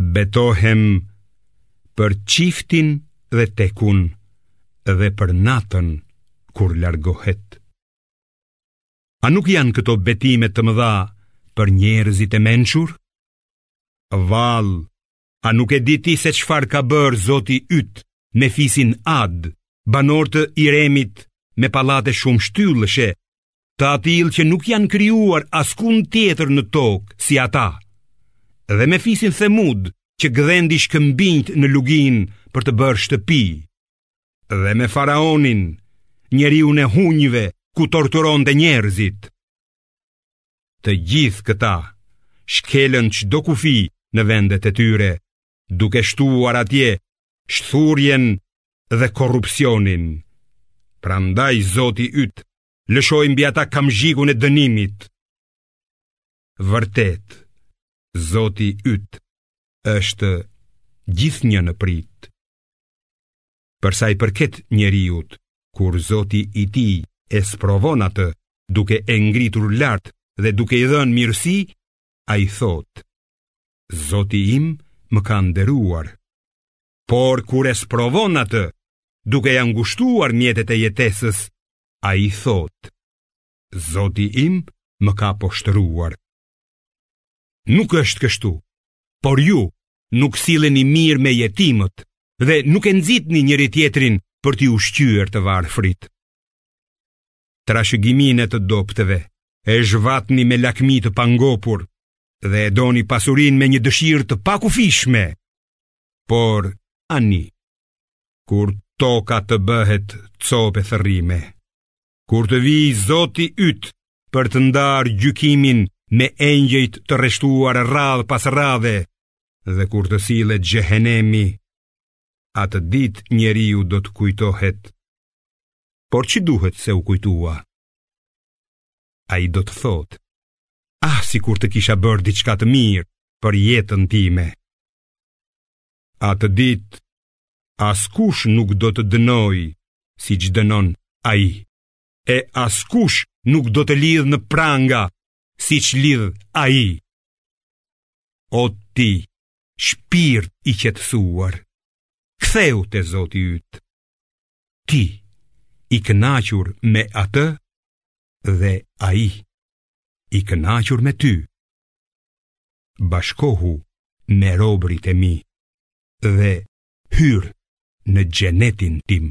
Betohem për çiftin dhe tekun dhe për natën kur largohet. A nuk janë këto betime të mëdha për njerëzit e mençur? Vallë, a nuk e di ti se çfarë ka bërë Zoti yt me fisin Ad, banorë të Iremit me pallate shumështyllëshe të atillë që nuk janë krijuar askund tjetër në tokë si ata, dhe me fisin Themud që gdhendi shkëmbinjtë në luginë për të bërë shtëpi, dhe me faraonin njeriun e hunjve ku torturonte njerëzit. Të gjithë këta shkelën çdo kufi në vendet e tyre, duke shtuar atje shthurjen dhe korrupsionin. Prandaj Zoti yt lëshoi mbi ata kamxhikun e dënimit. Vërtet, Zoti yt është gjithnjë në pritë. Për sa i përket njeriut, kur Zoti i tij e sprovon atë, duke e ngritur lart dhe duke i dhënë mirësi, ai thotë: Zoti im më ka nderuar. Por kur e sprovon atë, duke ia ngushtuar mjetet e jetesës, ai thotë: Zoti im më ka poshtëruar. Nuk është kështu, por ju nuk silleni mirë me jetimët dhe nuk e nxitni njëri-tjetrin për t'i ushqyer të varfrit. trashëgiminë e të dobëtve, e zhvatni me lakmi të pangopur dhe e doni pasurinë me një dëshirë të pakufishme. Por, ani, kur toka të bëhet copë e thërrime, kur të vijë Zoti yt për të ndarë gjykimin me engjëjt të rreshtuar radhë pas radhe dhe kur të sillet xhehenemi, atë ditë njeriu do të kujtohet, por ç'i duhet se u kujtua? Ai do të thotë, ah sikur të kisha bërë diçka të mirë për jetën time. Atë ditë, askush nuk do të dënojë siç dënon ai, e askush nuk do të lidhë në pranga siç lidh ai. O ti, shpirt i qetësuar, kthehu te Zoti yt. Ti i kënaqur me atë dhe ai i kënaqur me ty. Bashkohu me robërit e mi dhe hyr në xhenetin tim.